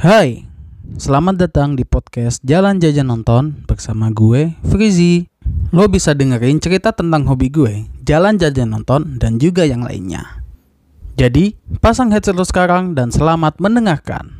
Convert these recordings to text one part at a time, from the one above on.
Hai, selamat datang di podcast Jalan Jajan Nonton bersama gue, Frizi. Lo bisa dengerin cerita tentang hobi gue, jalan jajan nonton, dan juga yang lainnya. Jadi, pasang headset lo sekarang dan selamat mendengarkan.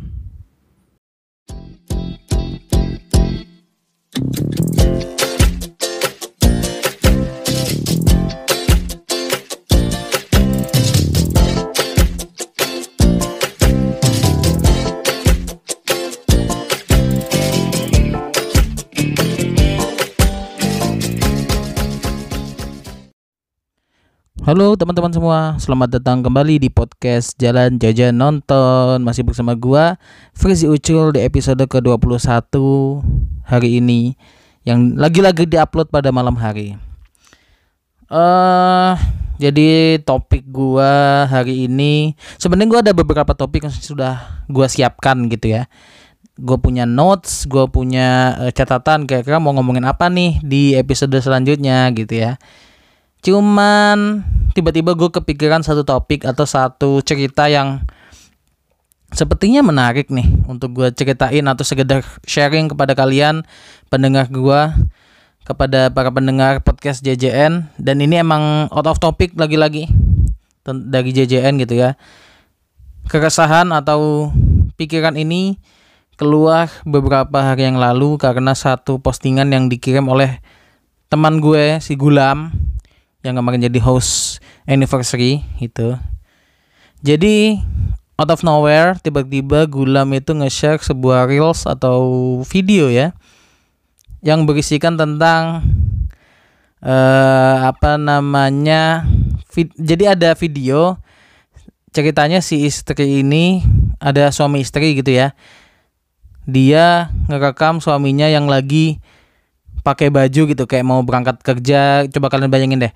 Halo teman-teman semua, selamat datang kembali di podcast Jalan Jajan Nonton. Masih bersama gua, Frizi Ucul di episode ke-21 hari ini Yang lagi-lagi diupload pada malam hari. Eh, uh, Jadi topik gua hari ini sebenarnya gua ada beberapa topik yang sudah gua siapkan gitu ya. Gue punya notes, gue punya uh, catatan kira-kira mau ngomongin apa nih di episode selanjutnya gitu ya Cuman tiba-tiba gue kepikiran satu topik atau satu cerita yang sepertinya menarik nih untuk gue ceritain atau sekedar sharing kepada kalian pendengar gue kepada para pendengar podcast JJN dan ini emang out of topic lagi-lagi dari JJN gitu ya. Keresahan atau pikiran ini keluar beberapa hari yang lalu karena satu postingan yang dikirim oleh teman gue si Gulam yang kemarin jadi host anniversary itu. Jadi out of nowhere tiba-tiba Gulam itu nge-share sebuah reels atau video ya yang berisikan tentang uh, apa namanya vid jadi ada video ceritanya si istri ini ada suami istri gitu ya dia ngerekam suaminya yang lagi pakai baju gitu kayak mau berangkat kerja coba kalian bayangin deh.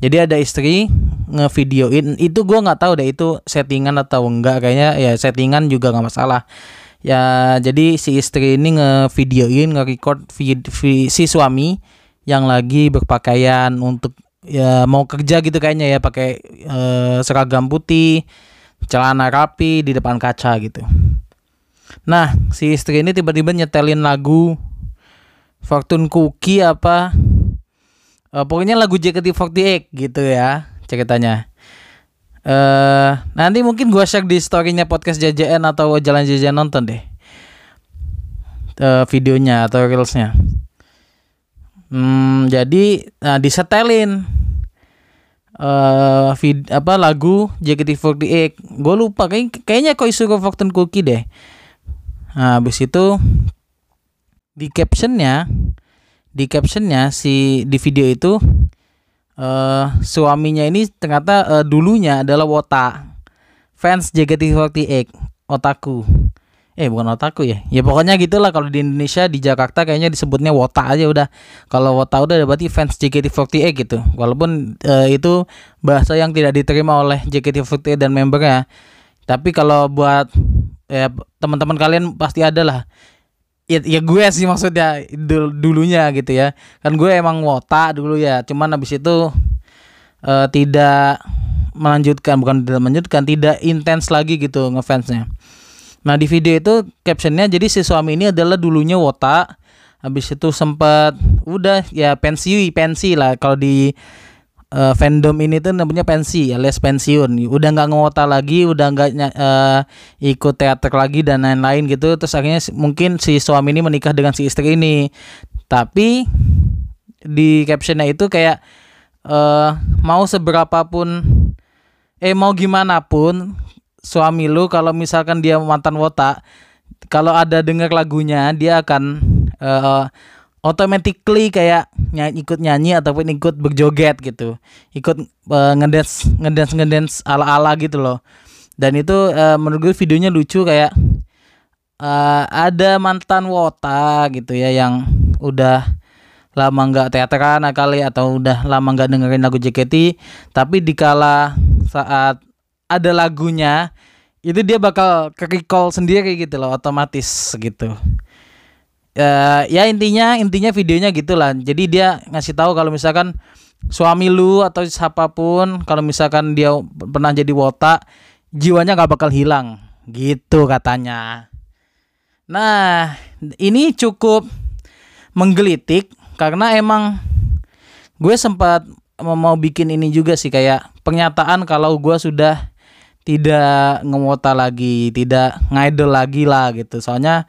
Jadi ada istri ngevideoin itu gue nggak tahu deh itu settingan atau enggak kayaknya ya settingan juga nggak masalah. Ya jadi si istri ini ngevideoin nge-record si suami yang lagi berpakaian untuk ya mau kerja gitu kayaknya ya pakai uh, seragam putih celana rapi di depan kaca gitu. Nah si istri ini tiba-tiba nyetelin lagu Fortune Cookie apa uh, pokoknya lagu JKT48 gitu ya ceritanya. Eh uh, nanti mungkin gua share di storynya podcast JJN atau jalan jajan nonton deh. Uh, videonya atau reelsnya. Hmm, jadi nah disetelin uh, vid apa lagu JKT48 gue lupa kayak kayaknya kok isu Fortune Cookie deh. Nah habis itu di captionnya di captionnya si di video itu uh, suaminya ini ternyata uh, dulunya adalah Wota. Fans JKT48 otaku. Eh bukan otaku ya. Ya pokoknya gitulah kalau di Indonesia di Jakarta kayaknya disebutnya Wota aja udah. Kalau Wota udah berarti fans JKT48 gitu. Walaupun uh, itu bahasa yang tidak diterima oleh JKT48 dan membernya. Tapi kalau buat ya teman-teman kalian pasti ada lah ya, ya gue sih maksudnya dul dulunya gitu ya. Kan gue emang wota dulu ya. Cuman habis itu uh, tidak melanjutkan bukan tidak melanjutkan tidak intens lagi gitu ngefansnya. Nah di video itu captionnya jadi si suami ini adalah dulunya wota. Habis itu sempat udah ya pensiun pensi lah kalau di uh, fandom ini tuh namanya pensi alias pensiun. Udah nggak ngewota lagi udah nggak uh, ikut teater lagi dan lain-lain gitu. Terus akhirnya mungkin si suami ini menikah dengan si istri ini. Tapi di captionnya itu kayak uh, mau seberapa pun eh mau gimana pun suami lu kalau misalkan dia mantan wota kalau ada dengar lagunya dia akan uh, automatically kayak nyanyi, ikut nyanyi ataupun ikut berjoget gitu. Ikut uh, ngedance ngedance ngedance ala ala gitu loh. Dan itu uh, menurut gue videonya lucu kayak uh, ada mantan wota gitu ya yang udah lama nggak teateran kali atau udah lama nggak dengerin lagu JKT tapi dikala saat ada lagunya itu dia bakal ke recall sendiri gitu loh otomatis gitu uh, ya intinya intinya videonya gitulah. Jadi dia ngasih tahu kalau misalkan suami lu atau siapa pun kalau misalkan dia pernah jadi wota jiwanya nggak bakal hilang. Gitu katanya. Nah, ini cukup menggelitik karena emang gue sempat mau bikin ini juga sih kayak pernyataan kalau gue sudah tidak ngemota lagi, tidak ngidol lagi lah gitu. Soalnya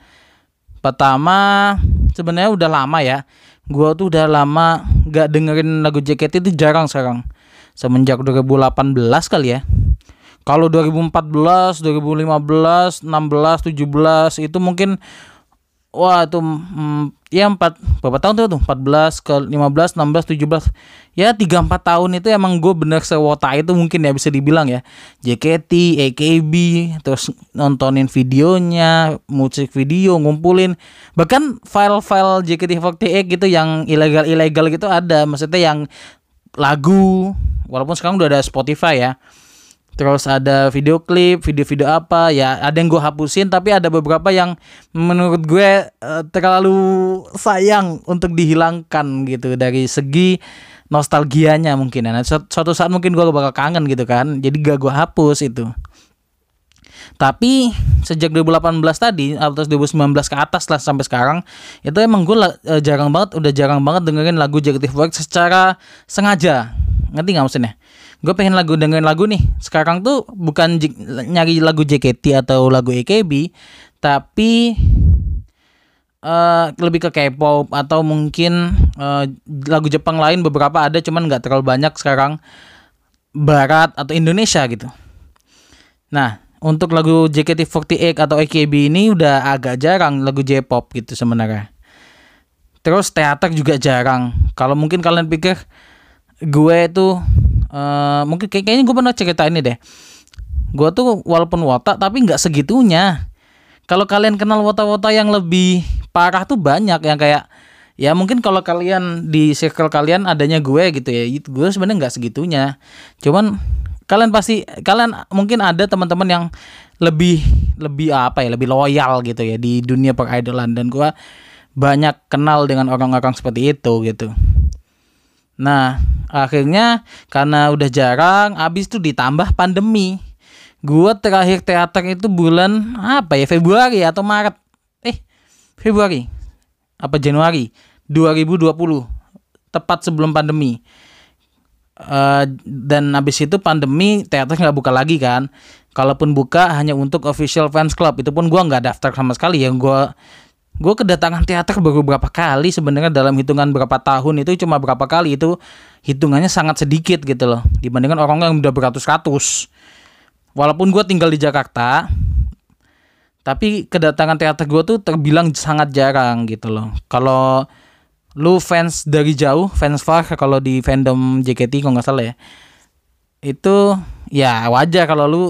pertama sebenarnya udah lama ya. Gue tuh udah lama gak dengerin lagu JKT itu jarang sekarang. Semenjak 2018 kali ya kalau 2014, 2015, 16, 17 itu mungkin wah itu hmm, ya empat berapa tahun tuh tuh? 14 ke 15 16 17 ya 3 4 tahun itu emang gue bener sewota itu mungkin ya bisa dibilang ya. JKT AKB terus nontonin videonya musik video ngumpulin. Bahkan file-file JKT48 gitu yang ilegal-ilegal gitu ada. Maksudnya yang lagu walaupun sekarang udah ada Spotify ya terus ada video klip, video-video apa ya ada yang gue hapusin tapi ada beberapa yang menurut gue uh, terlalu sayang untuk dihilangkan gitu dari segi nostalgianya mungkin ya. Nah, suatu saat mungkin gue bakal kangen gitu kan jadi gak gue hapus itu. Tapi sejak 2018 tadi atau 2019 ke atas lah sampai sekarang itu emang gue uh, jarang banget udah jarang banget dengerin lagu Jagetive Work secara sengaja. Ngerti nggak maksudnya gue pengen lagu dengerin lagu nih. Sekarang tuh bukan nyari lagu JKT atau lagu AKB tapi uh, lebih ke K-pop atau mungkin uh, lagu Jepang lain beberapa ada cuman nggak terlalu banyak sekarang. Barat atau Indonesia gitu. Nah untuk lagu JKT48 atau AKB ini udah agak jarang lagu J-pop gitu sebenarnya. Terus teater juga jarang. Kalau mungkin kalian pikir gue tuh uh, mungkin kayak kayaknya gue pernah cerita ini deh. Gue tuh walaupun wota tapi nggak segitunya. Kalau kalian kenal wota-wota yang lebih parah tuh banyak yang kayak ya mungkin kalau kalian di circle kalian adanya gue gitu ya gue sebenarnya nggak segitunya. Cuman kalian pasti kalian mungkin ada teman-teman yang lebih lebih apa ya lebih loyal gitu ya di dunia peridolan dan gue banyak kenal dengan orang-orang seperti itu gitu. Nah, akhirnya karena udah jarang, abis itu ditambah pandemi. Gua terakhir teater itu bulan apa ya Februari atau Maret? Eh, Februari apa Januari 2020, tepat sebelum pandemi. Uh, dan abis itu pandemi teater nggak buka lagi kan. Kalaupun buka hanya untuk official fans club itu pun gua nggak daftar sama sekali ya. Gua gue kedatangan teater baru berapa kali sebenarnya dalam hitungan berapa tahun itu cuma berapa kali itu hitungannya sangat sedikit gitu loh dibandingkan orang yang udah beratus-ratus. Walaupun gue tinggal di Jakarta tapi kedatangan teater gue tuh terbilang sangat jarang gitu loh. Kalau lu fans dari jauh fans far kalau di fandom JKT kalau nggak salah ya itu ya wajar kalau lu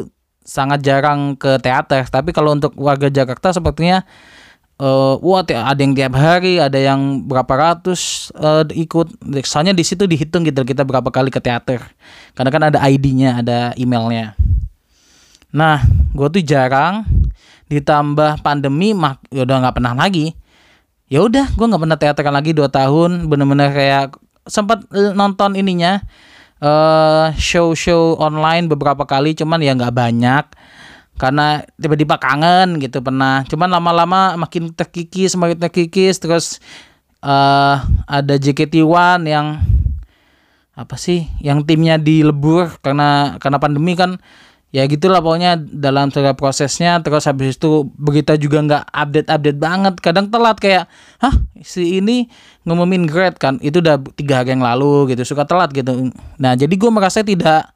sangat jarang ke teater. Tapi kalau untuk warga Jakarta sepertinya uh, wah ada yang tiap hari, ada yang berapa ratus uh, ikut. Soalnya di situ dihitung gitu kita berapa kali ke teater. Karena kan ada ID-nya, ada emailnya. Nah, gue tuh jarang ditambah pandemi mak ya udah nggak pernah lagi. Ya udah, gue nggak pernah teateran lagi dua tahun. Bener-bener kayak sempat nonton ininya uh, show-show online beberapa kali, cuman ya nggak banyak karena tiba-tiba kangen gitu pernah. Cuman lama-lama makin terkikis makin terkikis. Terus uh, ada JKT1 yang apa sih yang timnya dilebur karena karena pandemi kan. Ya gitulah pokoknya dalam segala prosesnya. Terus habis itu berita juga nggak update update banget. Kadang telat kayak hah si ini ngumumin grade kan? Itu udah tiga hari yang lalu gitu. Suka telat gitu. Nah jadi gue merasa tidak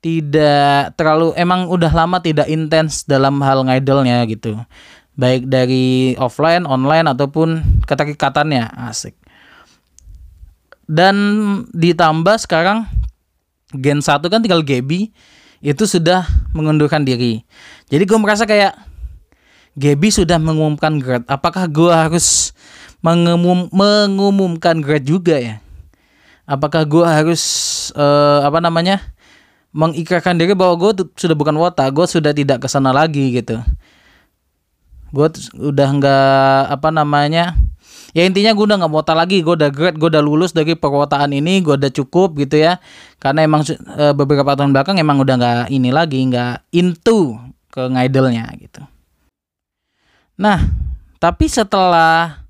tidak terlalu emang udah lama tidak intens dalam hal ngidolnya gitu. Baik dari offline online ataupun keterikatannya. Asik. Dan ditambah sekarang Gen 1 kan tinggal Gaby itu sudah mengundurkan diri. Jadi gue merasa kayak Gaby sudah mengumumkan grad apakah gue harus mengumum, mengumumkan grad juga ya? Apakah gue harus uh, apa namanya mengikrarkan diri bahwa gue sudah bukan wota gue sudah tidak ke sana lagi gitu. Gue udah nggak apa namanya ya intinya gue udah nggak wota lagi gue udah grad gue udah lulus dari perwotaan ini gue udah cukup gitu ya. Karena emang e, beberapa tahun belakang emang udah nggak ini lagi nggak into ke ngidolnya gitu. Nah Tapi setelah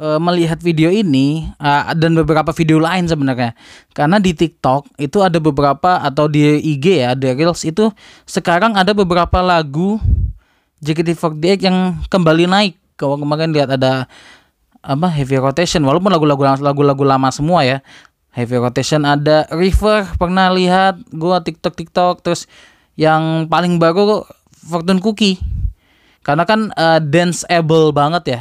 uh, melihat video ini uh, dan beberapa video lain sebenarnya, karena di TikTok itu ada beberapa atau di IG ya, ada reels itu sekarang ada beberapa lagu JKT48 yang kembali naik. Kalau kemarin lihat ada apa heavy rotation, walaupun lagu-lagu lagu-lagu lama semua ya. Heavy rotation ada River pernah lihat gua TikTok TikTok terus yang paling baru Fortune Cookie karena kan uh, danceable banget ya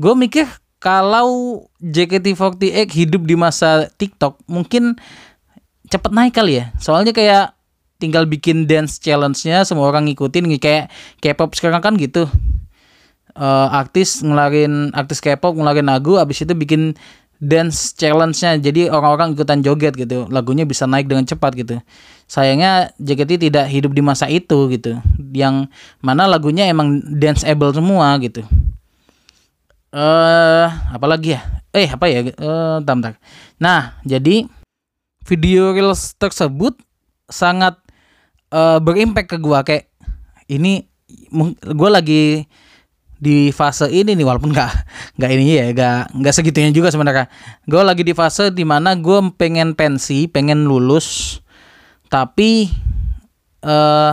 gue mikir kalau JKT48 hidup di masa TikTok mungkin cepet naik kali ya. Soalnya kayak tinggal bikin dance challenge-nya semua orang ngikutin kayak K-pop sekarang kan gitu. Uh, artis ngelarin artis K-pop ngelarin lagu abis itu bikin dance challenge-nya. Jadi orang-orang ikutan joget gitu. Lagunya bisa naik dengan cepat gitu. Sayangnya JKT tidak hidup di masa itu gitu. Yang mana lagunya emang danceable semua gitu eh uh, apalagi ya? Eh apa ya? Eh uh, bentar, nah jadi video reels tersebut sangat uh, berimpact ke gua. Kayak ini gue lagi di fase ini nih walaupun nggak nggak ini ya nggak nggak segitunya juga sebenarnya. Gue lagi di fase di mana gue pengen pensi pengen lulus. Tapi uh,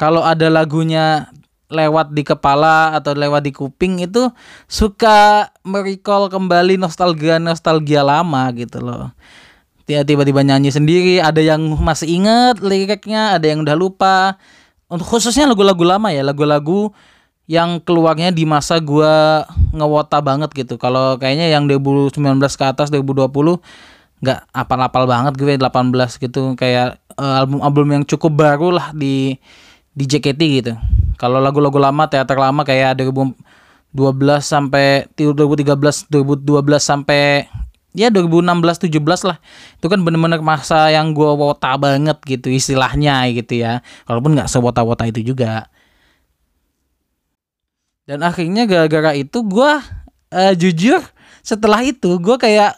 kalau ada lagunya lewat di kepala atau lewat di kuping itu suka merecall kembali nostalgia nostalgia lama gitu loh tiba-tiba nyanyi sendiri ada yang masih inget liriknya ada yang udah lupa untuk khususnya lagu-lagu lama ya lagu-lagu yang keluarnya di masa gua ngewota banget gitu. Kalau kayaknya yang 2019 ke atas 2020 nggak apal-apal banget gue 18 gitu kayak eh, album-album yang cukup baru lah di di JKT gitu. Kalau lagu-lagu lama teater lama kayak 2012 sampai 2013 2012 sampai ya 2016 17 lah. Itu kan bener-bener masa yang gua wota banget gitu istilahnya gitu ya. Walaupun nggak sewota-wota itu juga. Dan akhirnya gara-gara itu gue uh, jujur setelah itu gue kayak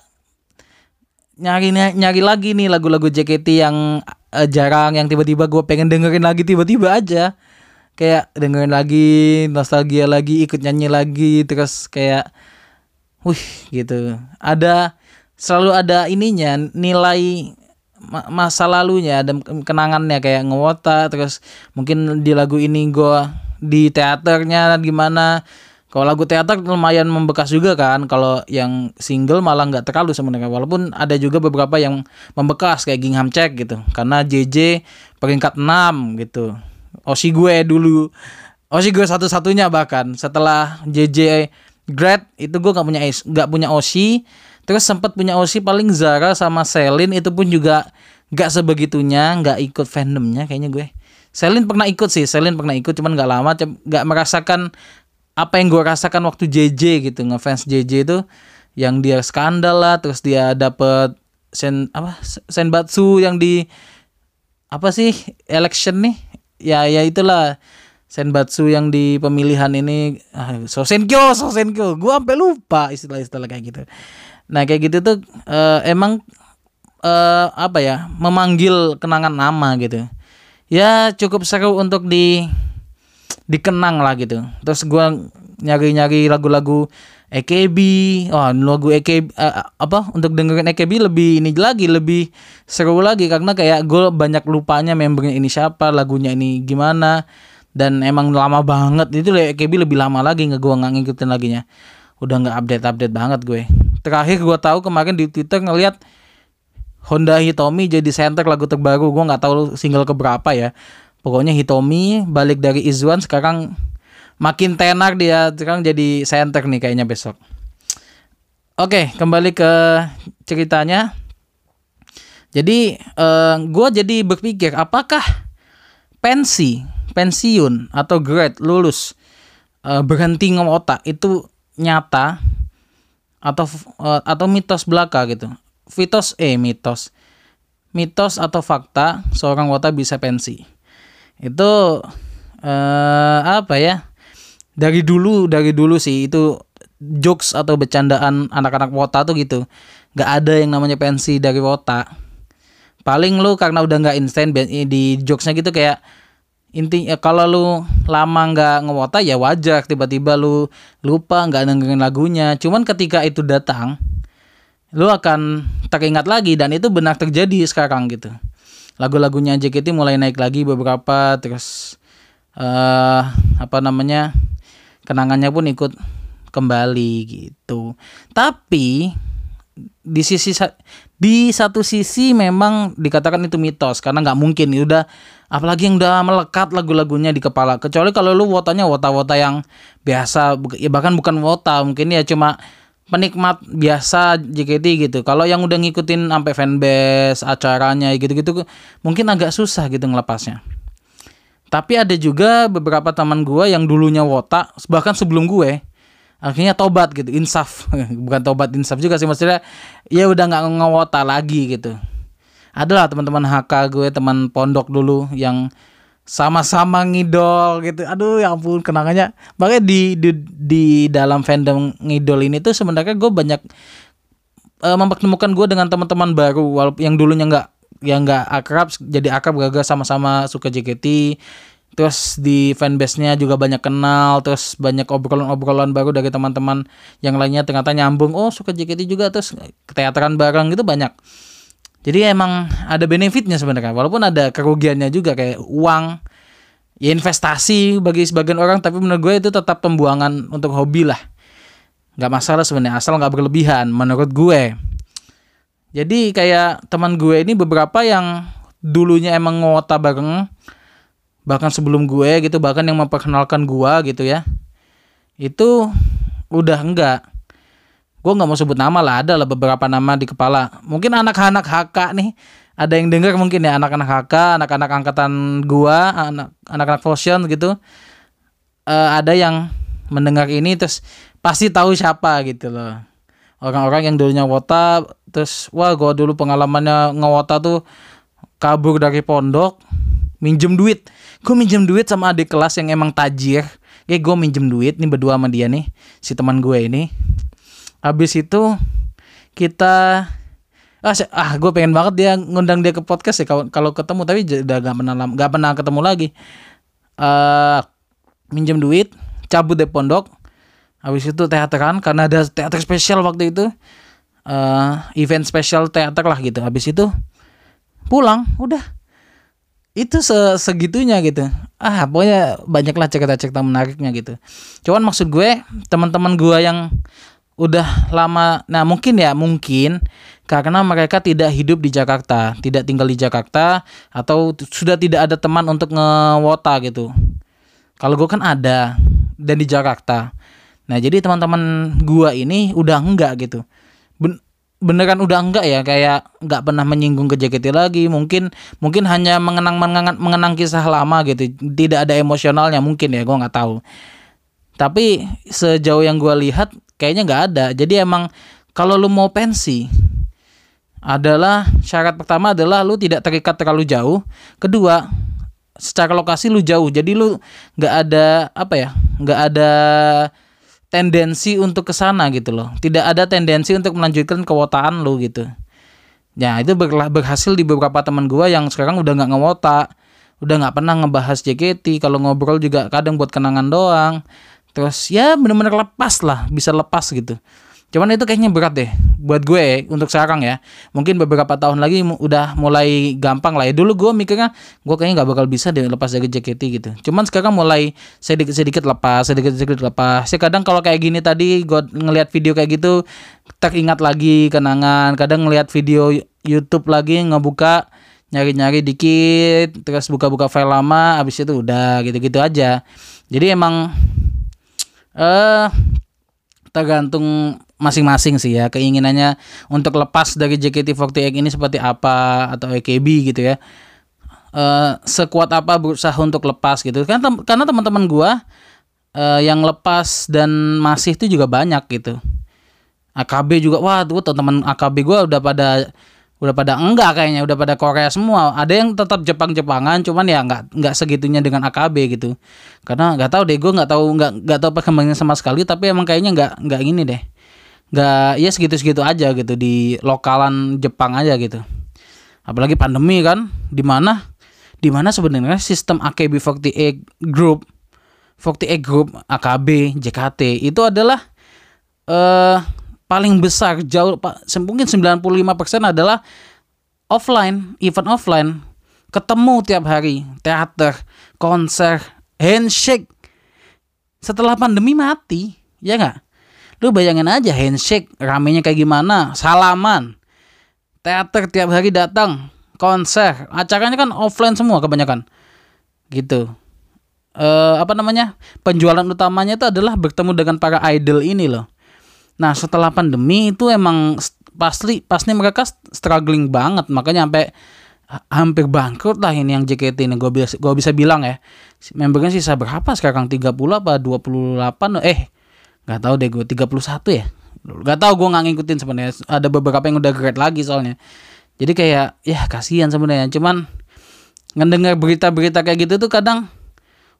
nyari nyari lagi nih lagu-lagu JKT yang uh, jarang yang tiba-tiba gue pengen dengerin lagi tiba-tiba aja kayak dengerin lagi nostalgia lagi ikut nyanyi lagi terus kayak wih gitu. Ada selalu ada ininya nilai masa lalunya dan kenangannya kayak ngewota terus mungkin di lagu ini gue di teaternya gimana. Kalau lagu teater lumayan membekas juga kan kalau yang single malah nggak terlalu sebenarnya. Walaupun ada juga beberapa yang membekas kayak Gingham Check gitu. Karena JJ peringkat 6 gitu Osi gue dulu. Osi gue satu-satunya bahkan. Setelah JJ grad itu gue nggak punya nggak punya Osi terus sempat punya Osi paling Zara sama Selin itu pun juga nggak sebegitunya nggak ikut fandomnya kayaknya gue. Selin pernah ikut sih, Selin pernah ikut cuman nggak lama, nggak merasakan apa yang gue rasakan waktu JJ gitu ngefans JJ itu. Yang dia skandal lah, terus dia dapet sen apa senbatsu yang di apa sih election nih, ya ya itulah senbatsu yang di pemilihan ini. Ah, sosenkyo sosenkyo gue sampai lupa istilah-istilah kayak gitu. Nah kayak gitu tuh uh, emang uh, apa ya memanggil kenangan nama gitu. Ya cukup seru untuk di dikenang lah gitu. Terus gue nyari-nyari lagu-lagu EKB oh lagu EKB uh, eh, apa untuk dengerin EKB lebih ini lagi lebih seru lagi. Karena kayak gue banyak lupanya membernya ini siapa lagunya ini gimana. Dan emang lama banget. Itu EKB lebih lama lagi nggak gue nggak ngikutin laginya. Udah nggak update update banget gue. Terakhir gue tahu kemarin di Twitter ngeliat Honda Hitomi jadi center lagu terbaru. Gue nggak tahu single keberapa ya. Pokoknya Hitomi balik dari Izwan sekarang makin tenar dia sekarang jadi center nih kayaknya besok oke kembali ke ceritanya jadi uh, eh, gue jadi berpikir apakah pensi pensiun atau grade lulus uh, berhenti ngotak itu nyata atau uh, atau mitos belaka gitu Mitos eh mitos. Mitos atau fakta seorang wota bisa pensi. Itu eh, apa ya? Dari dulu dari dulu sih itu jokes atau bercandaan anak-anak wota tuh gitu. Gak ada yang namanya pensi dari wota. Paling lu karena udah nggak instan di jokesnya gitu kayak intinya kalau lu lama nggak ngewota ya wajar tiba-tiba lu lupa nggak dengerin lagunya cuman ketika itu datang lu akan teringat lagi dan itu benar terjadi sekarang gitu lagu-lagunya JKT mulai naik lagi beberapa terus uh, apa namanya kenangannya pun ikut kembali gitu. Tapi di sisi di satu sisi memang dikatakan itu mitos karena nggak mungkin. Udah apalagi yang udah melekat lagu-lagunya di kepala. Kecuali kalau lu wotanya wota-wota yang biasa ya bahkan bukan wota mungkin ya cuma penikmat biasa JKT gitu. Kalau yang udah ngikutin sampai fanbase acaranya gitu-gitu mungkin agak susah gitu ngelepasnya tapi ada juga beberapa teman gue yang dulunya wota bahkan sebelum gue akhirnya tobat gitu insaf. Bukan tobat insaf juga sih maksudnya ya udah nggak ngewota lagi gitu. Adalah teman-teman HK gue teman pondok dulu yang sama-sama ngidol gitu. Aduh ya ampun kenangannya. Makanya di di, di dalam fandom ngidol ini tuh sebenarnya gue banyak uh, mempertemukan gue dengan teman-teman baru walaupun yang dulunya nggak yang nggak akrab jadi akrab gak sama-sama suka JKT terus di fanbase-nya juga banyak kenal terus banyak obrolan-obrolan baru dari teman-teman yang lainnya ternyata nyambung. Oh suka JKT juga terus keteateran bareng gitu banyak. Jadi emang ada benefitnya sebenarnya walaupun ada kerugiannya juga kayak uang ya investasi bagi sebagian orang tapi menurut gue itu tetap pembuangan untuk hobi lah. Nggak masalah sebenarnya asal nggak berlebihan menurut gue jadi kayak teman gue ini beberapa yang dulunya emang ngota bareng bahkan sebelum gue gitu bahkan yang memperkenalkan gue gitu ya. Itu udah enggak. Gue nggak mau sebut nama lah ada lah beberapa nama di kepala. Mungkin anak-anak HK nih ada yang dengar mungkin ya anak-anak HK anak-anak angkatan anak anak-anak fusion gitu. Uh, ada yang mendengar ini terus pasti tahu siapa gitu loh. Orang-orang yang dulunya wota terus wah gua dulu pengalamannya ngewota tuh kabur dari pondok minjem duit. Gue minjem duit sama adik kelas yang emang tajir. Kayak gue minjem duit nih berdua sama dia nih si teman gue ini. Habis itu kita ah, ah gue pengen banget dia ngundang dia ke podcast ya kalau ketemu tapi udah gak pernah gak pernah ketemu lagi. Uh, minjem duit cabut dari pondok. Habis itu teateran karena ada teater spesial waktu itu uh, event spesial teater lah gitu. Habis itu pulang udah. Itu se segitunya gitu. Ah pokoknya banyaklah cerita-cerita menariknya gitu. Cuman maksud gue teman-teman gue yang udah lama nah mungkin ya mungkin karena mereka tidak hidup di Jakarta tidak tinggal di Jakarta atau sudah tidak ada teman untuk ngewota gitu. Kalau gue kan ada dan di Jakarta. Nah jadi teman-teman gue ini udah enggak gitu beneran udah enggak ya kayak nggak pernah menyinggung ke JKT lagi. Mungkin mungkin hanya mengenang mengenang mengenang kisah lama gitu. Tidak ada emosionalnya mungkin ya gue nggak tahu. Tapi sejauh yang gue lihat kayaknya nggak ada. Jadi emang kalau lu mau pensi adalah syarat pertama adalah lu tidak terikat terlalu jauh. Kedua secara lokasi lu jauh. Jadi lu nggak ada apa ya nggak ada tendensi untuk ke sana gitu loh. Tidak ada tendensi untuk melanjutkan kewotaan lu gitu. Ya itu berhasil di beberapa teman gua yang sekarang udah nggak ngewota, udah nggak pernah ngebahas JKT. Kalau ngobrol juga kadang buat kenangan doang. Terus ya bener-bener lepas lah, bisa lepas gitu. Cuman itu kayaknya berat deh buat gue untuk sekarang ya. Mungkin beberapa tahun lagi udah mulai gampang lah ya. Dulu gue mikirnya gue kayaknya nggak bakal bisa deh lepas dari JKT gitu. Cuman sekarang mulai sedikit-sedikit lepas, sedikit-sedikit lepas. Sih kadang kalau kayak gini tadi gue ngelihat video kayak gitu teringat lagi kenangan. Kadang ngelihat video YouTube lagi ngebuka nyari-nyari dikit terus buka-buka file lama habis itu udah gitu-gitu aja. Jadi emang eh uh, tergantung masing-masing sih ya. Keinginannya untuk lepas dari JKT48 ini seperti apa atau AKB gitu ya. Uh, sekuat apa berusaha untuk lepas gitu. Kan tem karena teman-teman gua uh, yang lepas dan masih itu juga banyak gitu. AKB juga wah tuh teman AKB gua udah pada udah pada enggak kayaknya udah pada Korea semua. Ada yang tetap Jepang-Jepangan cuman ya nggak nggak segitunya dengan AKB gitu. Karena nggak tahu deh gue nggak tahu nggak nggak tahu perkembangannya sama sekali tapi emang kayaknya nggak nggak gini deh nggak ya segitu-segitu aja gitu di lokalan Jepang aja gitu. Apalagi pandemi kan di mana Di mana sebenarnya sistem AKB48 Group 48 Group AKB JKT itu adalah uh, paling besar jauh mungkin 95% adalah offline event offline ketemu tiap hari teater konser handshake. Setelah pandemi mati ya nggak lu bayangin aja handshake ramenya kayak gimana salaman teater tiap hari datang konser acaranya kan offline semua kebanyakan. Gitu. Uh, apa namanya penjualan utamanya itu adalah bertemu dengan para idol ini loh. Nah setelah pandemi itu emang pasti pasti mereka struggling banget. Makanya sampai hampir bangkrut lah ini yang JKT ini. Gue bisa gue bisa bilang ya membernya sisa berapa sekarang? 30 apa 28 eh nggak tahu deh gue 31 ya? Nggak tahu gue nggak ngikutin sebenarnya. Ada beberapa yang udah grade lagi soalnya. Jadi kayak ya kasihan sebenarnya. Cuman ngedengar berita-berita kayak gitu tuh kadang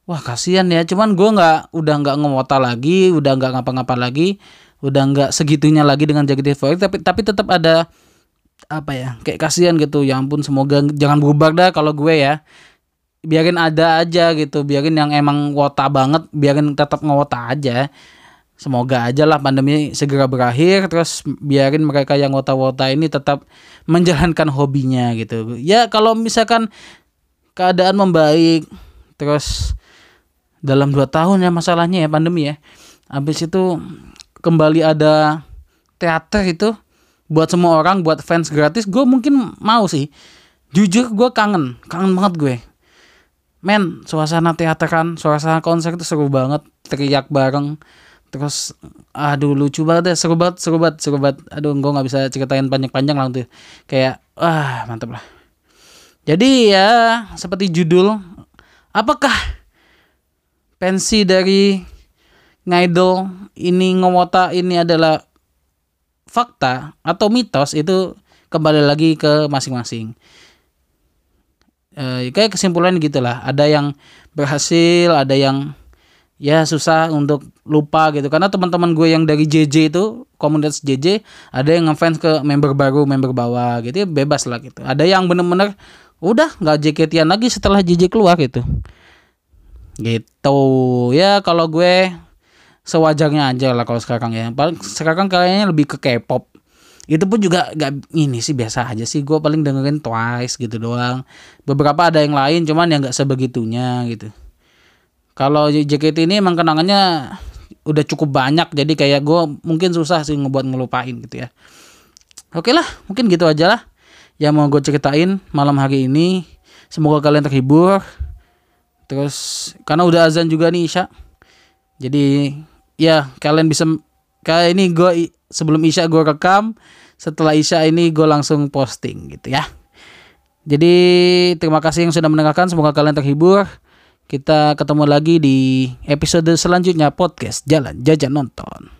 wah kasihan ya. Cuman gue nggak udah nggak ngewota lagi udah nggak ngapa-ngapa lagi udah nggak segitunya lagi dengan Jagat Void tapi tapi tetap ada apa ya kayak kasihan gitu. Ya ampun semoga jangan berubah dah kalau gue ya. Biarin ada aja gitu biarin yang emang wota banget biarin tetap ngewota aja semoga aja lah pandemi segera berakhir terus biarin mereka yang wota-wota ini tetap menjalankan hobinya gitu. Ya kalau misalkan keadaan membaik terus dalam dua tahun ya masalahnya ya pandemi ya habis itu kembali ada teater itu buat semua orang buat fans gratis gue mungkin mau sih. Jujur gue kangen kangen banget gue. Men suasana teater kan suasana konser itu seru banget teriak bareng terus aduh lucu banget deh seru banget seru banget seru banget aduh gue nggak bisa ceritain panjang-panjang lah tuh kayak ah mantep lah jadi ya seperti judul apakah pensi dari ngidol ini ngewota ini adalah fakta atau mitos itu kembali lagi ke masing-masing. E, kayak kesimpulan gitulah. Ada yang berhasil, ada yang ya susah untuk lupa gitu. Karena teman-teman gue yang dari JJ itu komunitas JJ ada yang ngefans ke member baru, member bawah gitu. Ya bebas lah gitu. Ada yang bener-bener udah nggak JKT-an lagi setelah JJ keluar gitu. Gitu. Ya kalau gue sewajarnya aja lah kalau sekarang ya. Paling sekarang kayaknya lebih ke K-pop. Itu pun juga gak ini sih biasa aja sih. Gue paling dengerin Twice gitu doang. Beberapa ada yang lain cuman yang nggak sebegitunya gitu kalau JKT ini emang kenangannya udah cukup banyak jadi kayak gue mungkin susah sih ngebuat ngelupain gitu ya. Oke lah mungkin gitu aja lah yang mau gue ceritain malam hari ini. Semoga kalian terhibur. Terus karena udah azan juga nih Isya jadi ya kalian bisa kayak ini gue sebelum Isya gue rekam setelah Isya ini gue langsung posting gitu ya. Jadi terima kasih yang sudah mendengarkan. Semoga kalian terhibur kita ketemu lagi di episode selanjutnya podcast Jalan Jajan Nonton